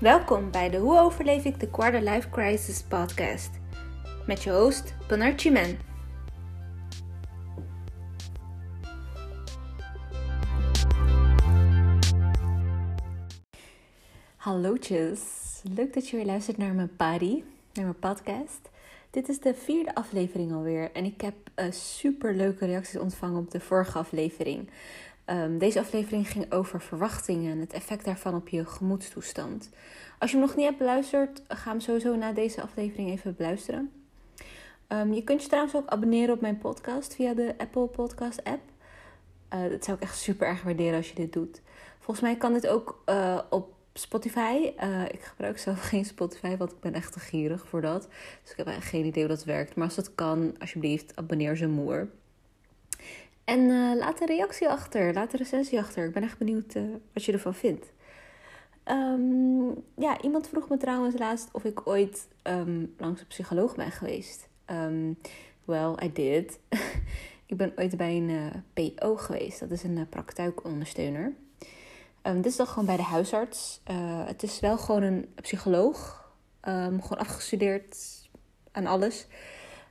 Welkom bij de Hoe overleef ik de Quarter Life Crisis podcast. Met je host, Panar Chimen. Hallootjes, leuk dat je weer luistert naar mijn party, naar mijn podcast. Dit is de vierde aflevering alweer en ik heb uh, super leuke reacties ontvangen op de vorige aflevering. Um, deze aflevering ging over verwachtingen en het effect daarvan op je gemoedstoestand. Als je hem nog niet hebt beluisterd, ga hem sowieso na deze aflevering even beluisteren. Um, je kunt je trouwens ook abonneren op mijn podcast via de Apple Podcast app. Uh, dat zou ik echt super erg waarderen als je dit doet. Volgens mij kan dit ook uh, op Spotify. Uh, ik gebruik zelf geen Spotify, want ik ben echt te gierig voor dat. Dus ik heb eigenlijk geen idee hoe dat werkt. Maar als dat kan, alsjeblieft, abonneer ze moer. En uh, laat een reactie achter, laat een recensie achter. Ik ben echt benieuwd uh, wat je ervan vindt. Um, ja, iemand vroeg me trouwens laatst of ik ooit um, langs een psycholoog ben geweest. Um, well, I did. ik ben ooit bij een uh, PO geweest. Dat is een praktijkondersteuner. dit is dan gewoon bij de huisarts. het is wel gewoon een psycholoog. gewoon afgestudeerd aan alles.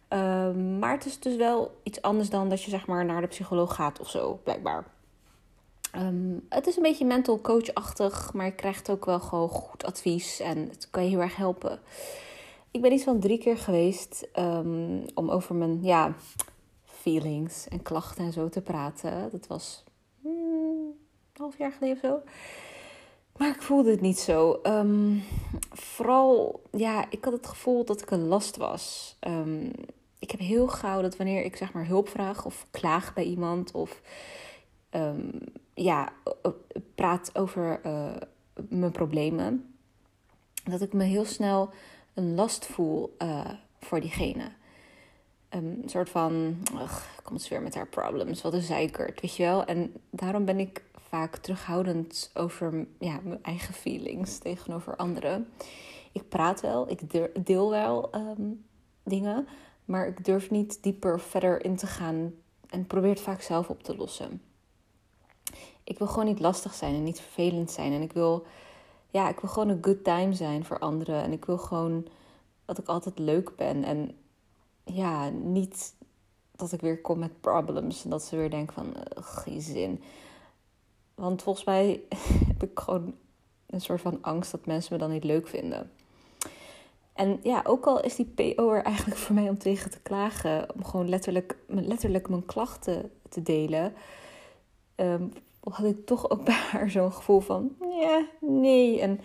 Um, maar het is dus wel iets anders dan dat je zeg maar naar de psycholoog gaat of zo, blijkbaar. Um, het is een beetje mental coach-achtig, maar je krijgt ook wel gewoon goed advies en het kan je heel erg helpen. Ik ben iets van drie keer geweest um, om over mijn ja, feelings en klachten en zo te praten. Dat was een half jaar geleden of zo. Maar ik voelde het niet zo. Vooral, ja, ik had het gevoel dat ik een last was. Ik heb heel gauw dat wanneer ik zeg maar hulp vraag of klaag bij iemand of um, ja, praat over uh, mijn problemen, dat ik me heel snel een last voel uh, voor diegene. Een soort van, ach, komt ze weer met haar problems, wat een zeikert, weet je wel. En daarom ben ik vaak terughoudend over ja, mijn eigen feelings tegenover anderen. Ik praat wel, ik deel wel um, dingen, maar ik durf niet dieper verder in te gaan en probeer het vaak zelf op te lossen. Ik wil gewoon niet lastig zijn en niet vervelend zijn. En ik wil, ja, ik wil gewoon een good time zijn voor anderen. En ik wil gewoon dat ik altijd leuk ben. En ja, niet dat ik weer kom met problems. En dat ze weer denken van, geen zin. Want volgens mij heb ik gewoon een soort van angst dat mensen me dan niet leuk vinden. En ja, ook al is die PO er eigenlijk voor mij om tegen te klagen, om gewoon letterlijk, letterlijk mijn klachten te delen, um, had ik toch ook bij haar zo'n gevoel van, ja, nee. En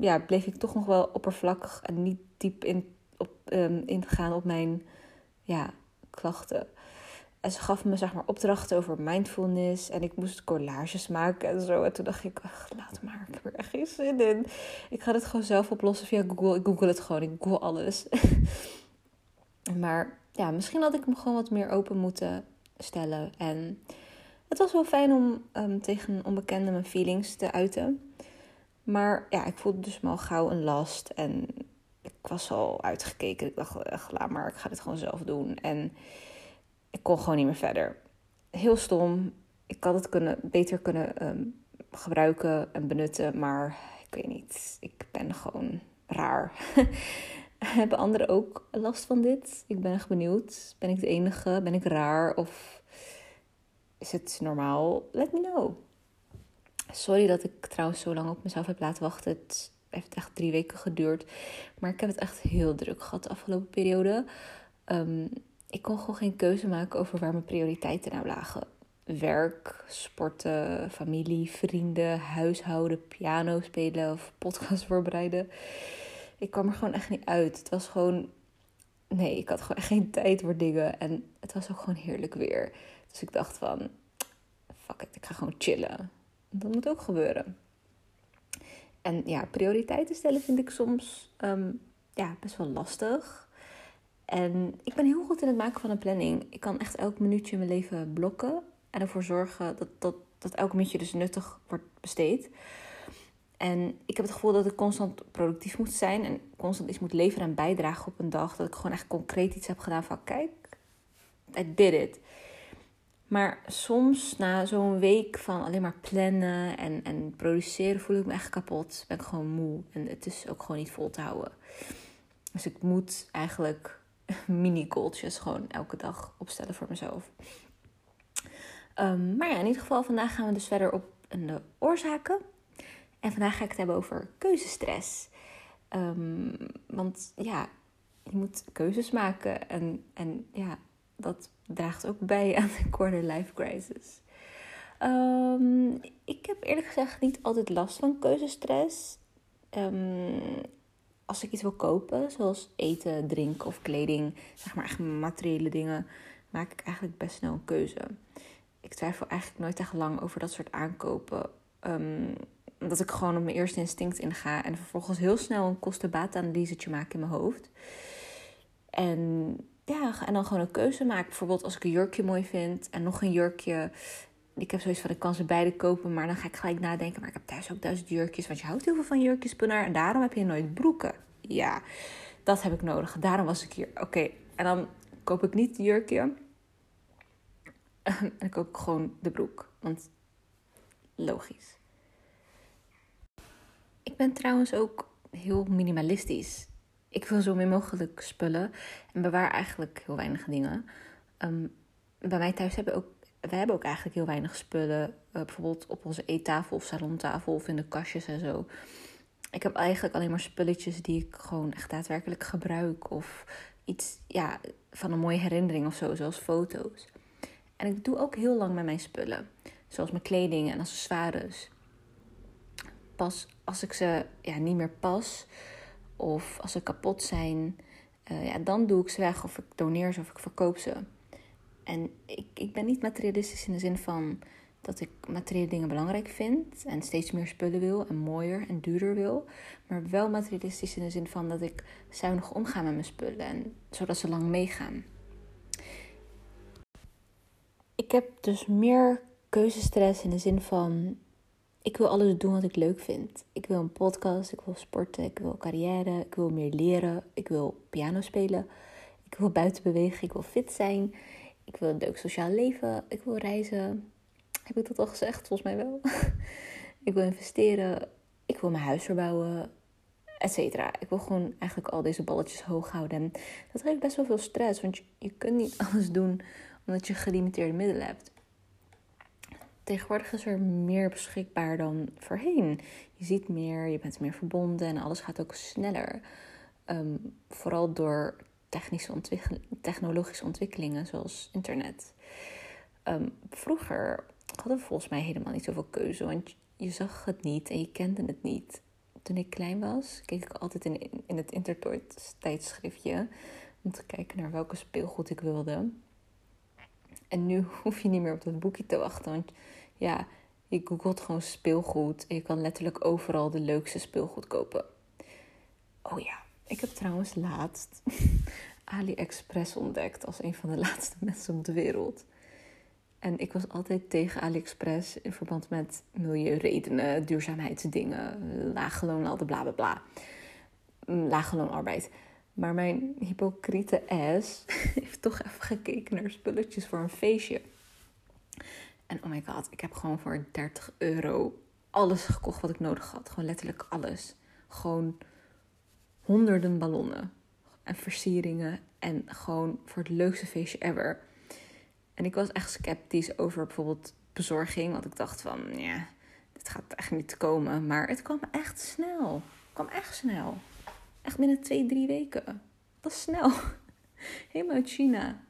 ja, bleef ik toch nog wel oppervlakkig en niet diep in, op, um, ingaan op mijn ja, klachten. En ze gaf me zeg maar opdrachten over mindfulness. En ik moest collages maken en zo. En toen dacht ik, ach, laat maar, ik heb er echt geen zin in. Ik ga het gewoon zelf oplossen via Google. Ik google het gewoon, ik google alles. maar ja, misschien had ik me gewoon wat meer open moeten stellen. En het was wel fijn om um, tegen een onbekende mijn feelings te uiten. Maar ja, ik voelde dus wel gauw een last. En ik was al uitgekeken. Ik dacht, ach, laat maar, ik ga dit gewoon zelf doen. En ik kon gewoon niet meer verder. Heel stom. Ik had het kunnen, beter kunnen um, gebruiken en benutten, maar ik weet niet. Ik ben gewoon raar. Hebben anderen ook last van dit? Ik ben echt benieuwd. Ben ik de enige? Ben ik raar? Of is het normaal? Let me know. Sorry dat ik trouwens zo lang op mezelf heb laten wachten. Het heeft echt drie weken geduurd. Maar ik heb het echt heel druk gehad de afgelopen periode. Um, ik kon gewoon geen keuze maken over waar mijn prioriteiten nou lagen. Werk, sporten, familie, vrienden, huishouden, piano spelen of podcast voorbereiden. Ik kwam er gewoon echt niet uit. Het was gewoon. Nee, ik had gewoon echt geen tijd voor dingen. En het was ook gewoon heerlijk weer. Dus ik dacht van. Fuck it, ik ga gewoon chillen. Dat moet ook gebeuren. En ja, prioriteiten stellen vind ik soms um, ja, best wel lastig. En ik ben heel goed in het maken van een planning. Ik kan echt elk minuutje in mijn leven blokken. En ervoor zorgen dat, dat, dat elk minuutje dus nuttig wordt besteed. En ik heb het gevoel dat ik constant productief moet zijn. En constant iets moet leveren en bijdragen op een dag. Dat ik gewoon echt concreet iets heb gedaan van kijk, I did it. Maar soms na zo'n week van alleen maar plannen en, en produceren voel ik me echt kapot. Ben ik gewoon moe en het is ook gewoon niet vol te houden. Dus ik moet eigenlijk mini goaltjes gewoon elke dag opstellen voor mezelf. Um, maar ja, in ieder geval vandaag gaan we dus verder op de oorzaken. En vandaag ga ik het hebben over keuzestress. Um, want ja, je moet keuzes maken. En, en ja, dat draagt ook bij aan de quarter life crisis. Um, ik heb eerlijk gezegd niet altijd last van keuzestress. Als ik iets wil kopen, zoals eten, drinken of kleding, zeg maar echt materiële dingen, maak ik eigenlijk best snel een keuze. Ik twijfel eigenlijk nooit echt lang over dat soort aankopen. Um, dat ik gewoon op mijn eerste instinct inga en vervolgens heel snel een kosten-baat-analysetje maak in mijn hoofd. En ja, en dan gewoon een keuze maken. Bijvoorbeeld als ik een jurkje mooi vind en nog een jurkje. Ik heb zoiets van, ik kan ze beide kopen, maar dan ga ik gelijk nadenken. Maar ik heb thuis ook duizend jurkjes, want je houdt heel veel van jurkjes. En daarom heb je nooit broeken. Ja, dat heb ik nodig. Daarom was ik hier. Oké, en dan koop ik niet het jurkje. en dan koop ik gewoon de broek. Want logisch. Ik ben trouwens ook heel minimalistisch. Ik wil zo min mogelijk spullen en bewaar eigenlijk heel weinig dingen. Um, bij mij thuis hebben ook, wij hebben ook eigenlijk heel weinig spullen. Uh, bijvoorbeeld op onze eettafel of salontafel of in de kastjes en zo. Ik heb eigenlijk alleen maar spulletjes die ik gewoon echt daadwerkelijk gebruik. Of iets ja, van een mooie herinnering of zo, zoals foto's. En ik doe ook heel lang met mijn spullen. Zoals mijn kleding en accessoires. Pas als ik ze ja, niet meer pas of als ze kapot zijn, uh, ja, dan doe ik ze weg of ik doneer ze of ik verkoop ze. En ik, ik ben niet materialistisch in de zin van dat ik materiële dingen belangrijk vind en steeds meer spullen wil en mooier en duurder wil. Maar wel materialistisch in de zin van dat ik zuinig omga met mijn spullen en zodat ze lang meegaan. Ik heb dus meer keuzestress in de zin van ik wil alles doen wat ik leuk vind. Ik wil een podcast, ik wil sporten, ik wil carrière, ik wil meer leren, ik wil piano spelen, ik wil buiten bewegen, ik wil fit zijn, ik wil een leuk sociaal leven, ik wil reizen. Heb ik dat al gezegd? Volgens mij wel. ik wil investeren, ik wil mijn huis verbouwen, et cetera. Ik wil gewoon eigenlijk al deze balletjes hoog houden. En dat geeft best wel veel stress, want je, je kunt niet alles doen omdat je gelimiteerde middelen hebt tegenwoordig is er meer beschikbaar dan voorheen. Je ziet meer, je bent meer verbonden en alles gaat ook sneller. Ehm, vooral door technische technologische ontwikkelingen zoals internet. Um, vroeger hadden we volgens mij helemaal niet zoveel keuze, want je zag het niet en je kende het niet. Toen ik klein was, keek ik altijd in, in het Intertoys tijdschriftje om te kijken naar welke speelgoed ik wilde. En nu hoef je niet meer op dat boekje te wachten. Want ja, je googelt gewoon speelgoed. En je kan letterlijk overal de leukste speelgoed kopen. Oh ja, ik heb trouwens laatst AliExpress ontdekt als een van de laatste mensen op de wereld. En ik was altijd tegen AliExpress in verband met milieuredenen, duurzaamheidsdingen, lage loon, bla bla bla. Mm, lage loonarbeid. Maar mijn hypocriete ass heeft toch even gekeken naar spulletjes voor een feestje. En oh my god, ik heb gewoon voor 30 euro alles gekocht wat ik nodig had. Gewoon letterlijk alles. Gewoon honderden ballonnen en versieringen. En gewoon voor het leukste feestje ever. En ik was echt sceptisch over bijvoorbeeld bezorging. Want ik dacht van, ja, dit gaat echt niet komen. Maar het kwam echt snel. Het kwam echt snel. Echt binnen twee, drie weken. Dat is snel. Helemaal uit China.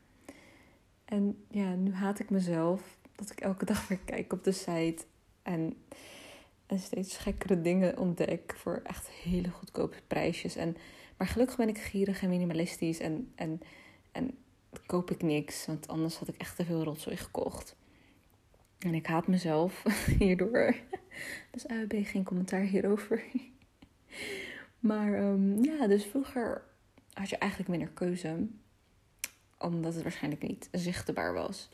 En ja, nu haat ik mezelf dat ik elke dag weer kijk op de site. En, steeds gekkere dingen ontdek voor echt hele goedkope prijsjes. En, maar gelukkig ben ik gierig en minimalistisch. En, en, en koop ik niks. Want anders had ik echt te veel rotzooi gekocht. En ik haat mezelf hierdoor. Dus AUB geen commentaar hierover. Maar um, ja, dus vroeger had je eigenlijk minder keuze. Omdat het waarschijnlijk niet zichtbaar was.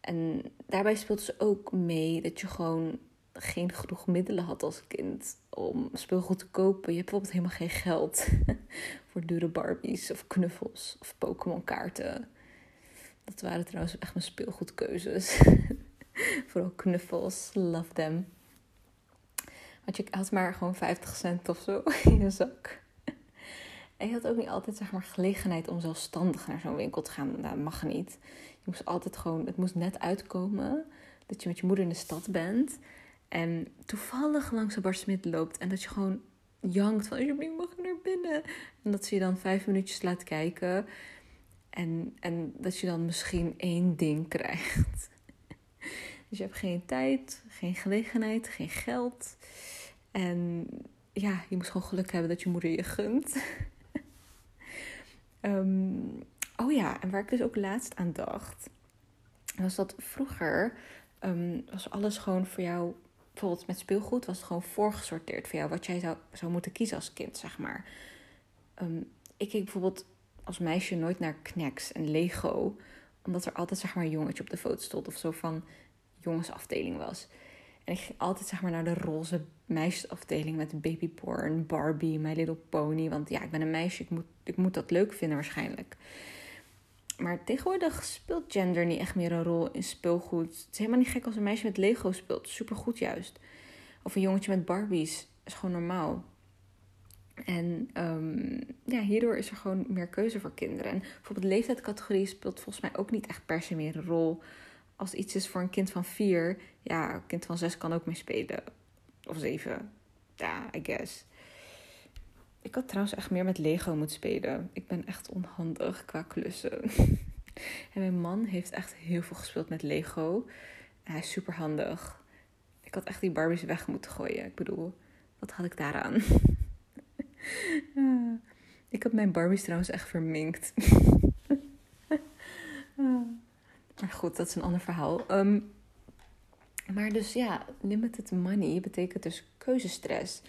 En daarbij speelt ze ook mee dat je gewoon geen genoeg middelen had als kind om speelgoed te kopen. Je hebt bijvoorbeeld helemaal geen geld voor dure Barbies of knuffels of Pokémon kaarten. Dat waren trouwens echt mijn speelgoedkeuzes. Vooral knuffels, love them. Want je had maar gewoon 50 cent of zo in je zak. En je had ook niet altijd zeg maar, gelegenheid om zelfstandig naar zo'n winkel te gaan. Dat mag niet. Je moest altijd gewoon, het moest net uitkomen dat je met je moeder in de stad bent. En toevallig langs de Bar Smit loopt. En dat je gewoon jankt van, alsjeblieft mag ik naar binnen. En dat ze je dan vijf minuutjes laat kijken. En, en dat je dan misschien één ding krijgt. Dus je hebt geen tijd, geen gelegenheid, geen geld. En ja, je moet gewoon geluk hebben dat je moeder je gunt. Ehm, oh ja, en waar ik dus ook laatst aan dacht, was dat vroeger um, was alles gewoon voor jou, bijvoorbeeld met speelgoed, was het gewoon voorgesorteerd voor jou, wat jij zou, zou moeten kiezen als kind, zeg maar. Ehm, ik keek bijvoorbeeld als meisje nooit naar Knacks en Lego, omdat er altijd zeg maar een jongetje op de foto stond of zo van jongensafdeling was. En ik ging altijd zeg maar naar de roze meisjesafdeling met babyporn, Barbie, My Little Pony. Want ja, ik ben een meisje, ik moet, ik moet dat leuk vinden waarschijnlijk. Maar tegenwoordig speelt gender niet echt meer een rol in speelgoed. Het is helemaal niet gek als een meisje met Lego speelt. Supergoed juist. Of een jongetje met Barbies. is gewoon normaal. En um, ja, hierdoor is er gewoon meer keuze voor kinderen. En bijvoorbeeld leeftijdscategorie speelt volgens mij ook niet echt per se meer een rol. Als iets is voor een kind van vier, ja, een kind van zes kan ook mee spelen. Of zeven. Ja, I guess. Ik had trouwens echt meer met Lego moeten spelen. Ik ben echt onhandig qua klussen. en mijn man heeft echt heel veel gespeeld met Lego. hij is super handig. Ik had echt die Barbies weg moeten gooien. Ik bedoel, wat had ik daaraan? ik heb mijn Barbies trouwens echt verminkt. maar goed, dat is een ander verhaal. Ehm, maar dus ja, limited money betekent dus keuzestress.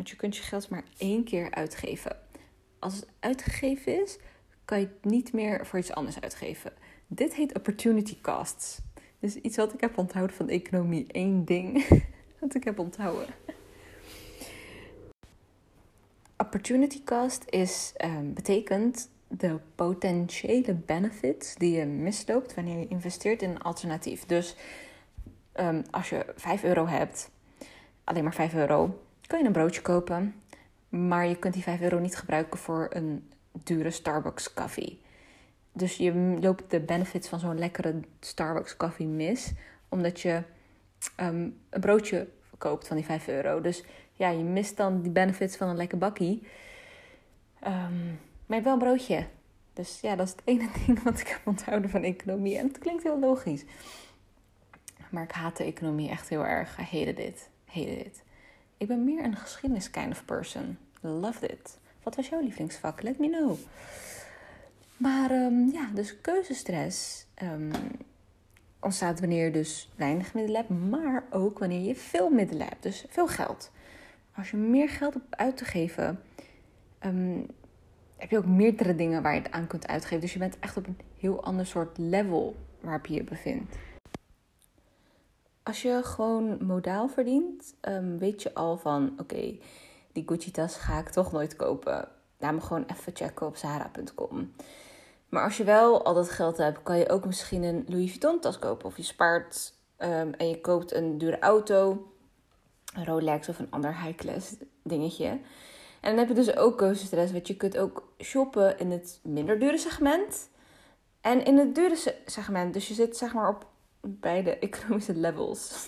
Want je kunt je geld maar één keer uitgeven. Als het uitgegeven is, kan je het niet meer voor iets anders uitgeven. Dit heet opportunity costs. Dus iets wat ik heb onthouden van economie. Eén ding wat ik heb onthouden. Opportunity cost is, um, betekent de potentiële benefits die je misloopt wanneer je investeert in een alternatief. Dus um, als je 5 euro hebt, alleen maar 5 euro, kan je een broodje kopen. Maar je kunt die 5 euro niet gebruiken voor een dure Starbucks koffie. Dus je loopt de benefits van zo'n lekkere Starbucks koffie mis. Omdat je um, een broodje koopt van die 5 euro. Dus ja, je mist dan die benefits van een lekker bakkie. Um, maar je hebt wel een broodje. Dus ja, dat is het ene ding wat ik heb onthouden van economie. En het klinkt heel logisch. Maar ik haat de economie echt heel erg. I hated it. Hated it. Ik ben meer een geschiedenis kind of person. Loved it. Wat was jouw lievelingsvak? Let me know. Maar um, ja, dus keuzestress um, ontstaat wanneer je dus weinig middelen hebt, maar ook wanneer je veel middelen hebt. Dus veel geld. Als je meer geld hebt uit te geven, um, heb je ook meerdere dingen waar je het aan kunt uitgeven. Dus je bent echt op een heel ander soort level waarop je je bevindt. Als je gewoon modaal verdient, um, weet je al van oké, die Gucci-tas ga ik toch nooit kopen. Laat me gewoon even checken op Zara.com. Maar als je wel al dat geld hebt, kan je ook misschien een Louis Vuitton-tas kopen. Of je spaart um, en je koopt een dure auto, een Rolex of een ander high-class dingetje. En dan heb je dus ook keuzestress, want je kunt ook shoppen in het minder dure segment en in het dure segment. Dus je zit zeg maar op beide economische levels.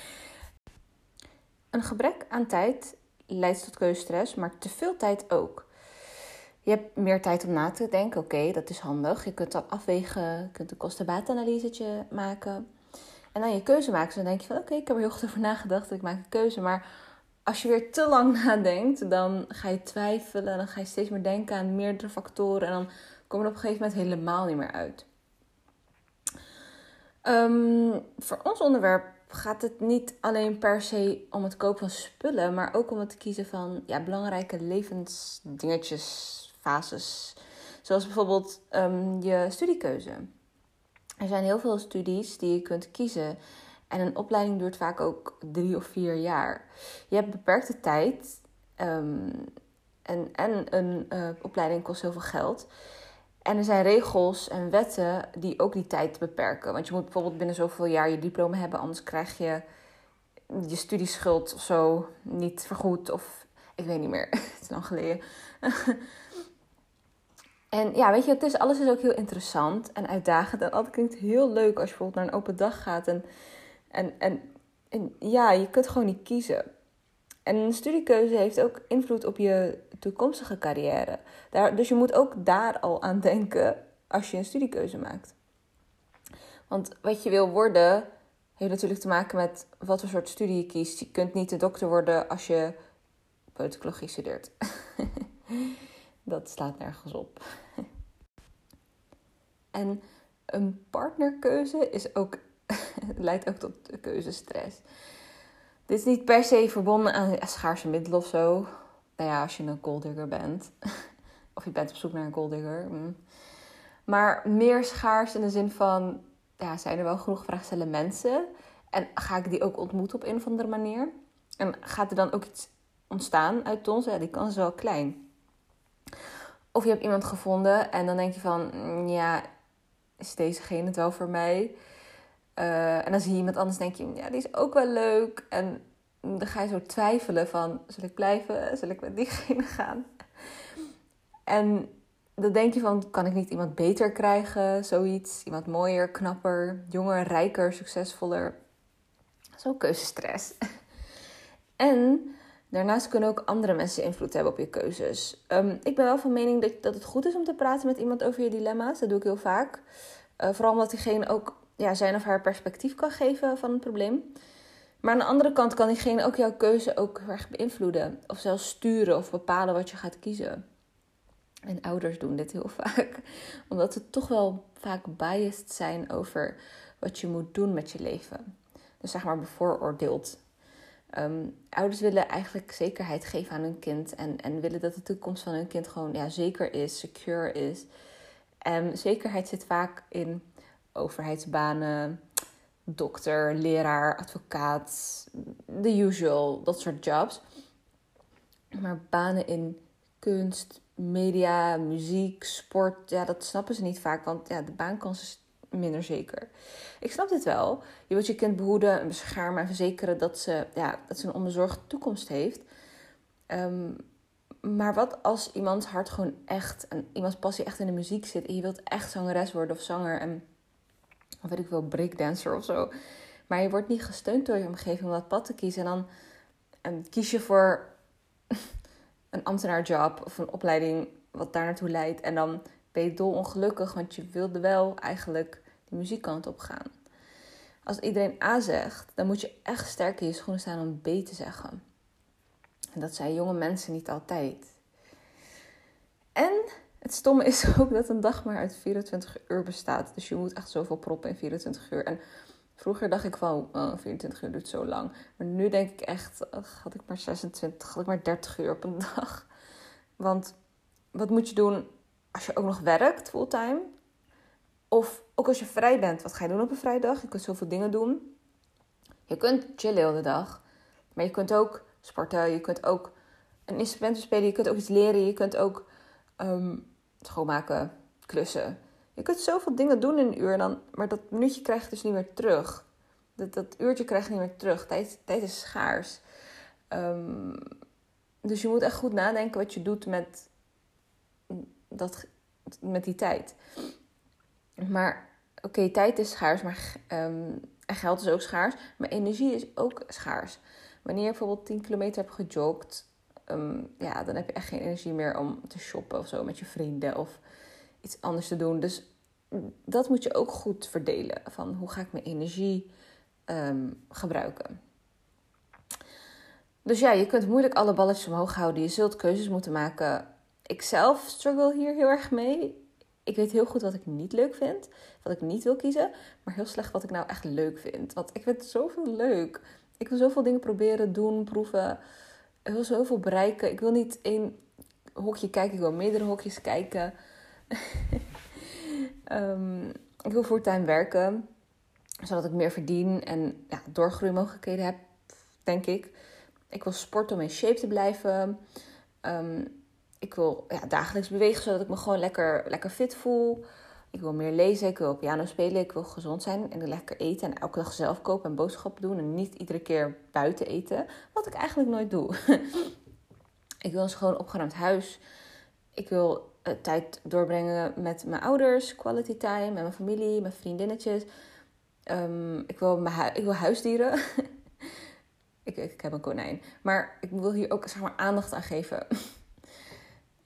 een gebrek aan tijd leidt tot keuzestress, maar te veel tijd ook. Je hebt meer tijd om na te denken. Oké, dat is handig. Je kunt dan afwegen, je kunt een kosten-baat-analyse maken. En dan je keuze maken. dan denk je van oké, ik heb er heel goed over nagedacht. Ik maak een keuze. Maar als je weer te lang nadenkt, dan ga je twijfelen. Dan ga je steeds meer denken aan meerdere factoren. En dan kom je er op een gegeven moment helemaal niet meer uit. Um, voor ons onderwerp gaat het niet alleen per se om het kopen van spullen, maar ook om het kiezen van ja, belangrijke levensdingetjes, fases. Zoals bijvoorbeeld um, je studiekeuze. Er zijn heel veel studies die je kunt kiezen. En een opleiding duurt vaak ook drie of vier jaar. Je hebt beperkte tijd. Um, en, en een uh, opleiding kost heel veel geld. En er zijn regels en wetten die ook die tijd beperken. Want je moet bijvoorbeeld binnen zoveel jaar je diploma hebben, anders krijg je je studieschuld of zo niet vergoed. Of ik weet niet meer, het is lang geleden. en ja, weet je, het is, alles is ook heel interessant en uitdagend. En altijd klinkt heel leuk als je bijvoorbeeld naar een open dag gaat. En, en, en ja, je kunt gewoon niet kiezen. En een studiekeuze heeft ook invloed op je toekomstige carrière. Daar, dus je moet ook daar al aan denken als je een studiekeuze maakt. Want wat je wil worden, heeft natuurlijk te maken met wat voor soort studie je kiest. Je kunt niet de dokter worden als je politicologie studeert. Dat slaat nergens op. En een partnerkeuze is ook, leidt ook tot keuzestress. Dit is niet per se verbonden aan schaarse middelen of zo. Nou ja, als je een golddigger bent. of je bent op zoek naar een golddigger. Mm. Maar meer schaars in de zin van... Ja, zijn er wel genoeg vraagstellen mensen? En ga ik die ook ontmoeten op een of andere manier? En gaat er dan ook iets ontstaan uit ons? Ja, die kans is wel klein. Of je hebt iemand gevonden en dan denk je van... Mm, ja, is dezegene het wel voor mij? Uh, en dan zie je iemand anders denk je, ja, die is ook wel leuk. En dan ga je zo twijfelen van, zal ik blijven? Zal ik met diegene gaan? En dan denk je van, kan ik niet iemand beter krijgen? Zoiets, iemand mooier, knapper, jonger, rijker, succesvoller. Zo keuzestress. en daarnaast kunnen ook andere mensen invloed hebben op je keuzes. Um, ik ben wel van mening dat, dat het goed is om te praten met iemand over je dilemma's. Dat doe ik heel vaak. Uh, vooral omdat diegene ook ja, zijn of haar perspectief kan geven van het probleem. Maar aan de andere kant kan diegene ook jouw keuze ook erg beïnvloeden. Of zelfs sturen of bepalen wat je gaat kiezen. En ouders doen dit heel vaak. Omdat ze toch wel vaak biased zijn over wat je moet doen met je leven. Dus zeg maar bevooroordeeld. Ehm, ouders willen eigenlijk zekerheid geven aan hun kind. En, en willen dat de toekomst van hun kind gewoon ja, zeker is, secure is. En zekerheid zit vaak in overheidsbanen, dokter, leraar, advocaat, the usual, dat soort jobs. Maar banen in kunst, media, muziek, sport, ja, dat snappen ze niet vaak, want ja, de baankans is minder zeker. Ik snap dit wel. Je wilt je kind behoeden en beschermen en verzekeren dat ze, ja, dat ze een onbezorgde toekomst heeft. Ehm, maar wat als iemands hart gewoon echt en iemands passie echt in de muziek zit en je wilt echt zangeres worden of zanger en of weet ik wel, breakdancer of zo. Maar je wordt niet gesteund door je omgeving om dat pad te kiezen. En dan en kies je voor een ambtenaarjob of een opleiding wat daar naartoe leidt. En dan ben je dolongelukkig, want je wilde wel eigenlijk de muziekkant op gaan. Als iedereen A zegt, dan moet je echt sterk in je schoenen staan om B te zeggen. En dat zijn jonge mensen niet altijd. En het stomme is ook dat een dag maar uit 24 uur bestaat. Dus je moet echt zoveel proppen in 24 uur. En vroeger dacht ik oh, 24 uur duurt zo lang. Maar nu denk ik echt, had ik maar 26, had ik maar 30 uur op een dag. Want wat moet je doen als je ook nog werkt fulltime? Of ook als je vrij bent, wat ga je doen op een vrijdag? Je kunt zoveel dingen doen. Je kunt chillen de dag. Maar je kunt ook sporten, je kunt ook een instrument spelen, je kunt ook iets leren, je kunt ook ehm, schoonmaken, klussen. Je kunt zoveel dingen doen in een uur, dan, maar dat minuutje krijg je dus niet meer terug. Dat, dat uurtje krijg je niet meer terug. Tijd, tijd is schaars. Um, dus je moet echt goed nadenken wat je doet met, dat, met die tijd. Maar oké, tijd is schaars, maar um, en geld is ook schaars. Maar energie is ook schaars. Wanneer je bijvoorbeeld 10 kilometer hebt gejogd, Ehm, ja, dan heb je echt geen energie meer om te shoppen of zo met je vrienden of iets anders te doen. Dus dat moet je ook goed verdelen. Van hoe ga ik mijn energie ehm, gebruiken? Dus ja, je kunt moeilijk alle balletjes omhoog houden. Je zult keuzes moeten maken. Ik zelf struggle hier heel erg mee. Ik weet heel goed wat ik niet leuk vind. Wat ik niet wil kiezen. Maar heel slecht wat ik nou echt leuk vind. Want ik vind zoveel leuk. Ik wil zoveel dingen proberen, doen, proeven ik wil zoveel bereiken. Ik wil niet één hokje kijken, ik wil meerdere hokjes kijken. um, ik wil fulltime werken, zodat ik meer verdien en ja, doorgroeimogelijkheden heb, denk ik. Ik wil sporten om in shape te blijven. Um, ik wil ja, dagelijks bewegen, zodat ik me gewoon lekker, lekker fit voel. Ik wil meer lezen, ik wil piano spelen, ik wil gezond zijn en lekker eten. En elke dag zelf kopen en boodschappen doen. En niet iedere keer buiten eten, wat ik eigenlijk nooit doe. ik wil een schoon opgeruimd huis. Ik wil uh, tijd doorbrengen met mijn ouders, quality time, met mijn familie, mijn vriendinnetjes. Um, ik, wil mijn ik wil huisdieren. ik, ik heb een konijn. Maar ik wil hier ook zeg maar, aandacht aan geven.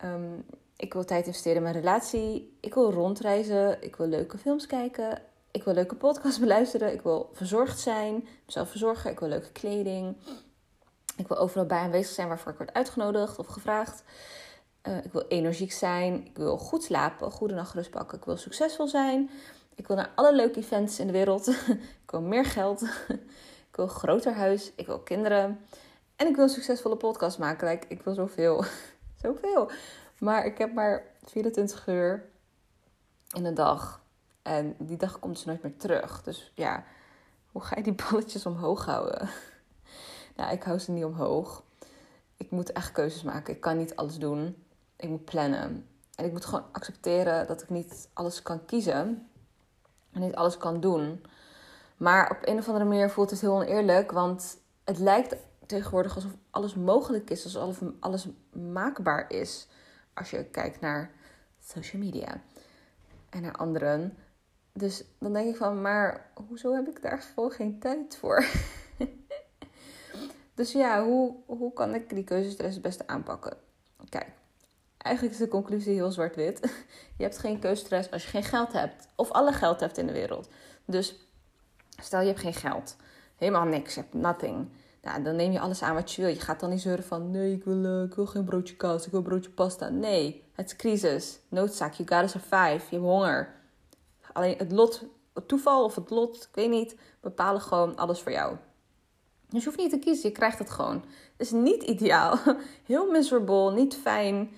um, ik wil tijd investeren in mijn relatie. Ik wil rondreizen. Ik wil leuke films kijken. Ik wil leuke podcasts beluisteren. Ik wil verzorgd zijn. Mezelf verzorgen. Ik wil leuke kleding. Ik wil overal bij aanwezig zijn waarvoor ik word uitgenodigd of gevraagd. Uh, ik wil energiek zijn. Ik wil goed slapen. Goede nachtrust pakken. Ik wil succesvol zijn. Ik wil naar alle leuke events in de wereld. ik wil meer geld. ik wil een groter huis. Ik wil kinderen. En ik wil succesvolle podcast maken. Ik wil zoveel. zoveel. Maar ik heb maar 24 uur in een dag. En die dag komt ze nooit meer terug. Dus ja, hoe ga je die balletjes omhoog houden? nou, ik hou ze niet omhoog. Ik moet echt keuzes maken. Ik kan niet alles doen. Ik moet plannen. En ik moet gewoon accepteren dat ik niet alles kan kiezen. En niet alles kan doen. Maar op een of andere manier voelt het heel oneerlijk. Want het lijkt tegenwoordig alsof alles mogelijk is. Alsof alles maakbaar is als je kijkt naar social media en naar anderen. Dus dan denk ik van, maar hoezo heb ik daar gewoon geen tijd voor? dus ja, hoe, hoe kan ik die keuzestress het beste aanpakken? Kijk, eigenlijk is de conclusie heel zwart-wit. Je hebt geen keuzestress als je geen geld hebt. Of alle geld hebt in de wereld. Dus stel je hebt geen geld. Helemaal niks. Je hebt nothing ja, dan neem je alles aan wat je wil. Je gaat dan niet zeuren van... Nee, ik wil, uh, ik wil geen broodje kaas. Ik wil broodje pasta. Nee, het is crisis. Noodzaak. You gotta survive. Je hebt honger. Alleen het lot, het toeval of het lot, ik weet niet... bepalen gewoon alles voor jou. Dus je hoeft niet te kiezen. Je krijgt het gewoon. Het is niet ideaal. Heel miserable. Niet fijn.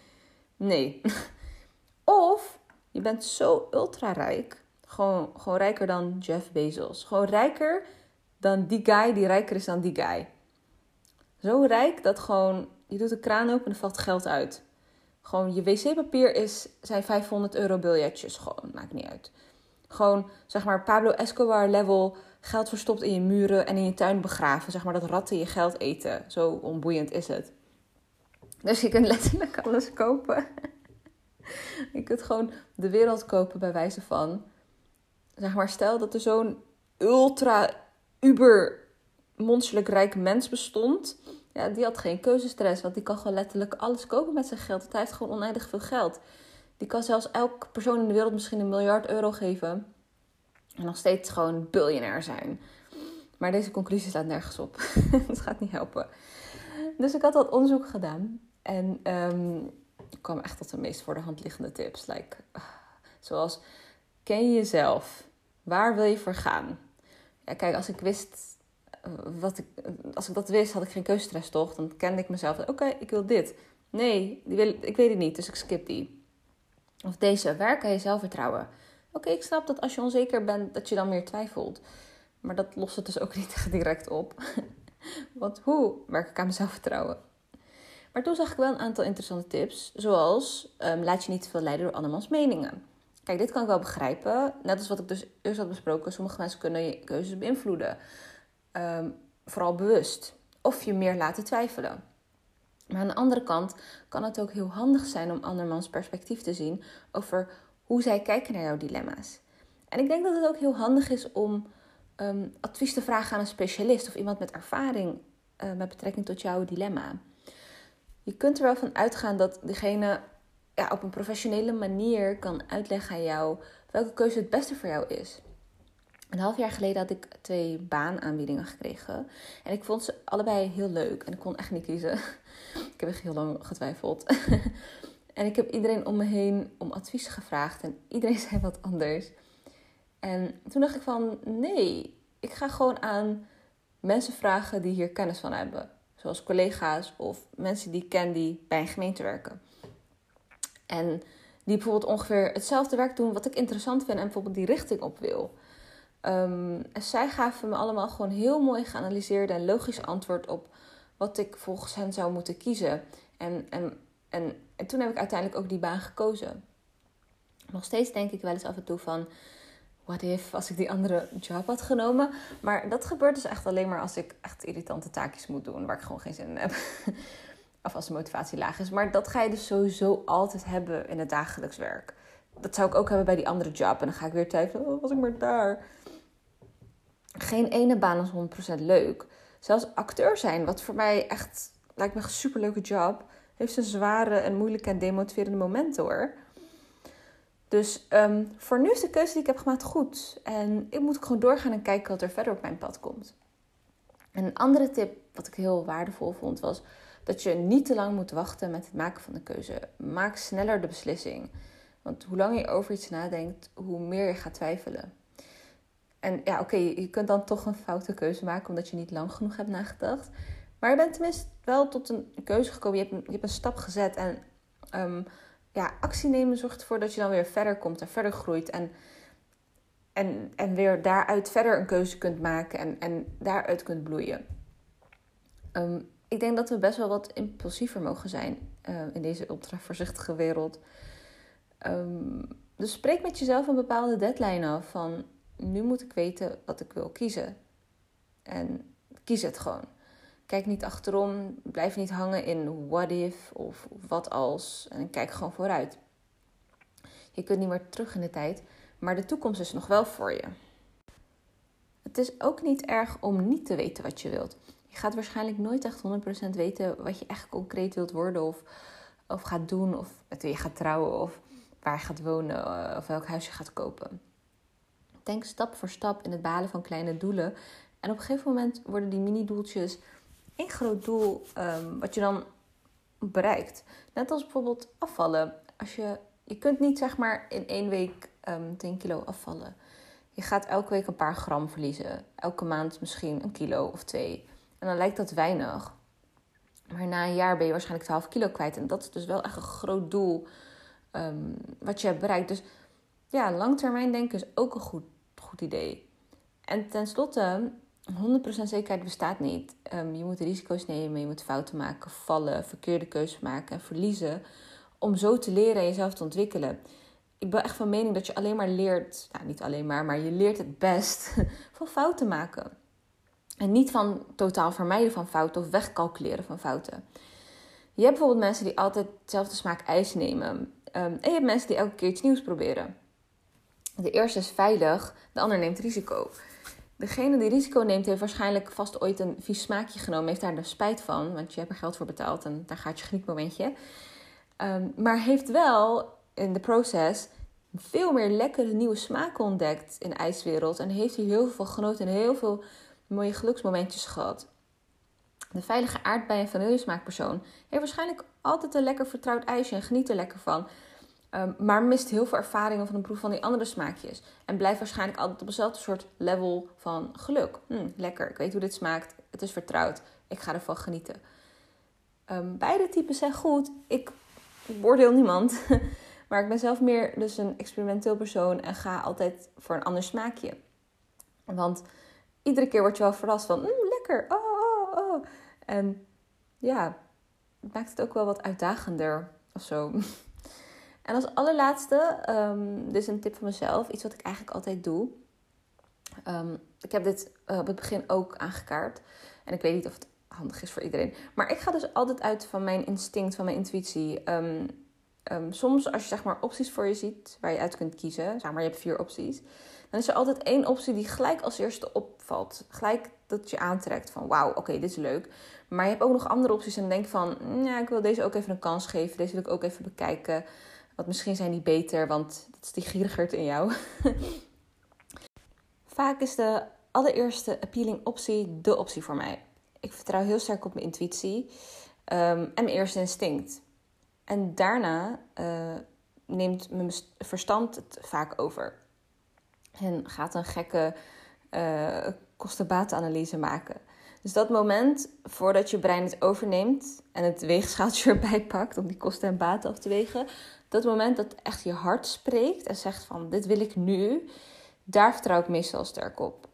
Nee. Of je bent zo ultra rijk. Gewoon, gewoon rijker dan Jeff Bezos. Gewoon rijker dan die guy die rijker is dan die guy. Zo rijk dat gewoon, je doet de kraan open en er valt geld uit. Gewoon je wc-papier is, zijn 500 euro biljetjes. Gewoon, maakt niet uit. Gewoon, zeg maar, Pablo Escobar level geld verstopt in je muren en in je tuin begraven. Zeg maar, dat ratten je geld eten. Zo onboeiend is het. Dus je kunt letterlijk alles kopen. je kunt gewoon de wereld kopen bij wijze van. Zeg maar, stel dat er zo'n ultra uber monsterlijk rijk mens bestond. Ja, die had geen keuzestress, want die kan gewoon letterlijk alles kopen met zijn geld. Hij heeft gewoon oneindig veel geld. Die kan zelfs elke persoon in de wereld misschien een miljard euro geven. En nog steeds gewoon biljonair zijn. Maar deze conclusie staat nergens op. Het gaat niet helpen. Dus ik had wat onderzoek gedaan. En um, ik kwam echt tot de meest voor de hand liggende tips. Like, zoals, ken je jezelf? Waar wil je voor gaan? Ja, kijk, als ik wist wat ik, als ik dat wist, had ik geen keuzestress toch? Dan kende ik mezelf. Oké, ik wil dit. Nee, die wil, ik weet het niet, dus ik skip die. Of deze, werk aan je zelfvertrouwen. Oké, ik snap dat als je onzeker bent, dat je dan meer twijfelt. Maar dat lost het dus ook niet direct op. Want hoe werk ik aan mijn zelfvertrouwen? Maar toen zag ik wel een aantal interessante tips. Zoals, um, laat je niet te veel leiden door andermans meningen. Kijk, dit kan ik wel begrijpen. Net als wat ik dus eerst had besproken. Sommige mensen kunnen je keuzes beïnvloeden. Ehm, vooral bewust. Of je meer laten twijfelen. Maar aan de andere kant kan het ook heel handig zijn om andermans perspectief te zien over hoe zij kijken naar jouw dilemma's. En ik denk dat het ook heel handig is om ehm, advies te vragen aan een specialist of iemand met ervaring uh, met betrekking tot jouw dilemma. Je kunt er wel van uitgaan dat diegene ja, op een professionele manier kan uitleggen aan jou welke keuze het beste voor jou is. Een half jaar geleden had ik twee baanaanbiedingen gekregen. En ik vond ze allebei heel leuk. En ik kon echt niet kiezen. ik heb echt heel lang getwijfeld. en ik heb iedereen om me heen om advies gevraagd. En iedereen zei wat anders. En toen dacht ik van nee, ik ga gewoon aan mensen vragen die hier kennis van hebben. Zoals collega's of mensen die ik ken die bij een gemeente werken. En die bijvoorbeeld ongeveer hetzelfde werk doen wat ik interessant vind en bijvoorbeeld die richting op wil. Um, en zij gaven me allemaal gewoon heel mooi geanalyseerd en logisch antwoord op wat ik volgens hen zou moeten kiezen. En, en En, en toen heb ik uiteindelijk ook die baan gekozen. Nog steeds denk ik wel eens af en toe van what if als ik die andere job had genomen. Maar dat gebeurt dus echt alleen maar als ik echt irritante taakjes moet doen waar ik gewoon geen zin in heb. of als de motivatie laag is. Maar dat ga je dus sowieso altijd hebben in het dagelijks werk. Dat zou ik ook hebben bij die andere job. En dan ga ik weer twijfelen, oh, was ik maar daar. Geen ene baan is 100% leuk. Zelfs acteur zijn, wat voor mij echt lijkt me een superleuke job, heeft zijn zware en moeilijke en demotiverende momenten hoor. Dus um, voor nu is de keuze die ik heb gemaakt goed. En ik moet gewoon doorgaan en kijken wat er verder op mijn pad komt. En een andere tip, wat ik heel waardevol vond, was dat je niet te lang moet wachten met het maken van de keuze. Maak sneller de beslissing. Want hoe langer je over iets nadenkt, hoe meer je gaat twijfelen. En ja, oké, je kunt dan toch een foute keuze maken omdat je niet lang genoeg hebt nagedacht. Maar je bent tenminste wel tot een keuze gekomen. Je hebt je hebt een stap gezet. En um, ja, actie nemen zorgt ervoor dat je dan weer verder komt en verder groeit. En, en, en weer daaruit verder een keuze kunt maken en, en daaruit kunt bloeien. Um, ik denk dat we best wel wat impulsiever mogen zijn uh, in deze ultra voorzichtige wereld. Um, dus spreek met jezelf een bepaalde deadline af van nu moet ik weten wat ik wil kiezen. En kies het gewoon. Kijk niet achterom, blijf niet hangen in what if of wat als en kijk gewoon vooruit. Je kunt niet meer terug in de tijd, maar de toekomst is nog wel voor je. Het is ook niet erg om niet te weten wat je wilt. Je gaat waarschijnlijk nooit echt 100% weten wat je echt concreet wilt worden of, of gaat doen of met wie je gaat trouwen of waar je gaat wonen eh, of welk huis je gaat kopen. Denk stap voor stap in het behalen van kleine doelen. En op een gegeven moment worden die mini-doeltjes één groot doel um, wat je dan bereikt. Net als bijvoorbeeld afvallen. Als je, je kunt niet zeg maar in één week um, ehm, 10 kilo afvallen. Je gaat elke week een paar gram verliezen. Elke maand misschien een kilo of twee. En dan lijkt dat weinig. Maar na een jaar ben je waarschijnlijk 12 kilo kwijt. En dat is dus wel echt een groot doel um, wat je hebt bereikt. Dus ja, langtermijn denken is ook een goed, goed idee. En tenslotte, 100% zekerheid bestaat niet. Um, je moet risico's nemen, je moet fouten maken, vallen, verkeerde keuzes maken en verliezen. Om zo te leren en jezelf te ontwikkelen. Ik ben echt van mening dat je alleen maar leert, nou niet alleen maar, maar je leert het best van fouten maken. En niet van totaal vermijden van fouten of wegcalculeren van fouten. Je hebt bijvoorbeeld mensen die altijd hetzelfde smaak ijs nemen. Um, en je hebt mensen die elke keer iets nieuws proberen. De eerste is veilig, de ander neemt risico. Degene die risico neemt, heeft waarschijnlijk vast ooit een vies smaakje genomen. Heeft daar de spijt van, want je hebt er geld voor betaald en daar gaat je genietmomentje. Um, maar heeft wel in de proces veel meer lekkere nieuwe smaken ontdekt in de ijswereld. En heeft hier heel veel genoten en heel veel mooie geluksmomentjes gehad. De veilige aardbei- en vanillesmaakpersoon heeft waarschijnlijk altijd een lekker vertrouwd ijsje en geniet er lekker van. Um, maar mist heel veel ervaringen van de proef van die andere smaakjes. En blijft waarschijnlijk altijd op eenzelfde soort level van geluk. Hm, lekker, ik weet hoe dit smaakt. Het is vertrouwd. Ik ga ervan genieten. Um, beide typen zijn goed. Ik oordeel niemand. maar ik ben zelf meer dus een experimenteel persoon en ga altijd voor een ander smaakje. Want iedere keer word je wel verrast van, mm, lekker, oh, oh, oh. En ja, het maakt het ook wel wat uitdagender of zo. En als allerlaatste, um, dus een tip van mezelf, iets wat ik eigenlijk altijd doe. Um, ik heb dit uh, op het begin ook aangekaart. En ik weet niet of het handig is voor iedereen. Maar ik ga dus altijd uit van mijn instinct, van mijn intuïtie. Um, soms als je zeg maar opties voor je ziet waar je uit kunt kiezen, zeg maar je hebt vier opties, dan is er altijd één optie die gelijk als eerste opvalt. Gelijk dat je aantrekt van wauw, oké, dit is leuk. Maar je hebt ook nog andere opties en denk van, ja, ik wil deze ook even een kans geven. Deze wil ik ook even bekijken. Want misschien zijn die beter, want dat is die gierigheid in jou. Vaak is de allereerste appealing optie de optie voor mij. Ik vertrouw heel sterk op mijn intuïtie um, en mijn eerste instinct. En daarna uh, neemt mijn verstand het vaak over. En gaat een gekke uh, kostenbatenanalyse maken. Dus dat moment voordat je brein het overneemt en het weegschaaltje erbij pakt om die kosten en baten af te wegen, dat moment dat echt je hart spreekt en zegt van dit wil ik nu, daar vertrouw ik meestal sterk op.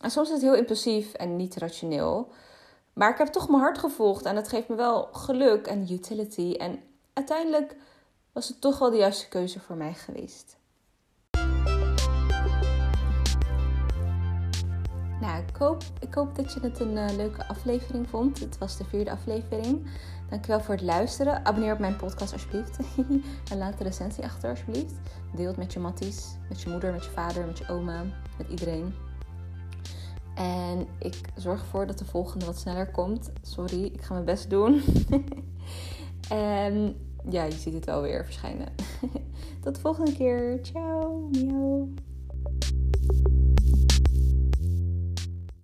En soms is het heel impulsief en niet rationeel. Maar ik heb toch mijn hart gevolgd en het geeft me wel geluk en utility. En uiteindelijk was het toch wel de juiste keuze voor mij geweest. Nou, ik hoop, ik hoop dat je het een uh, leuke aflevering vond. Het was de vierde aflevering. Dankjewel voor het luisteren. Abonneer op mijn podcast alsjeblieft. en laat de recensie achter alsjeblieft. Deel het met je matties, met je moeder, met je vader, met je oma, met iedereen. En ik zorg ervoor dat de volgende wat sneller komt. Sorry, ik ga mijn best doen. en ja, je ziet het wel weer verschijnen. Tot de volgende keer. Ciao. Miauw.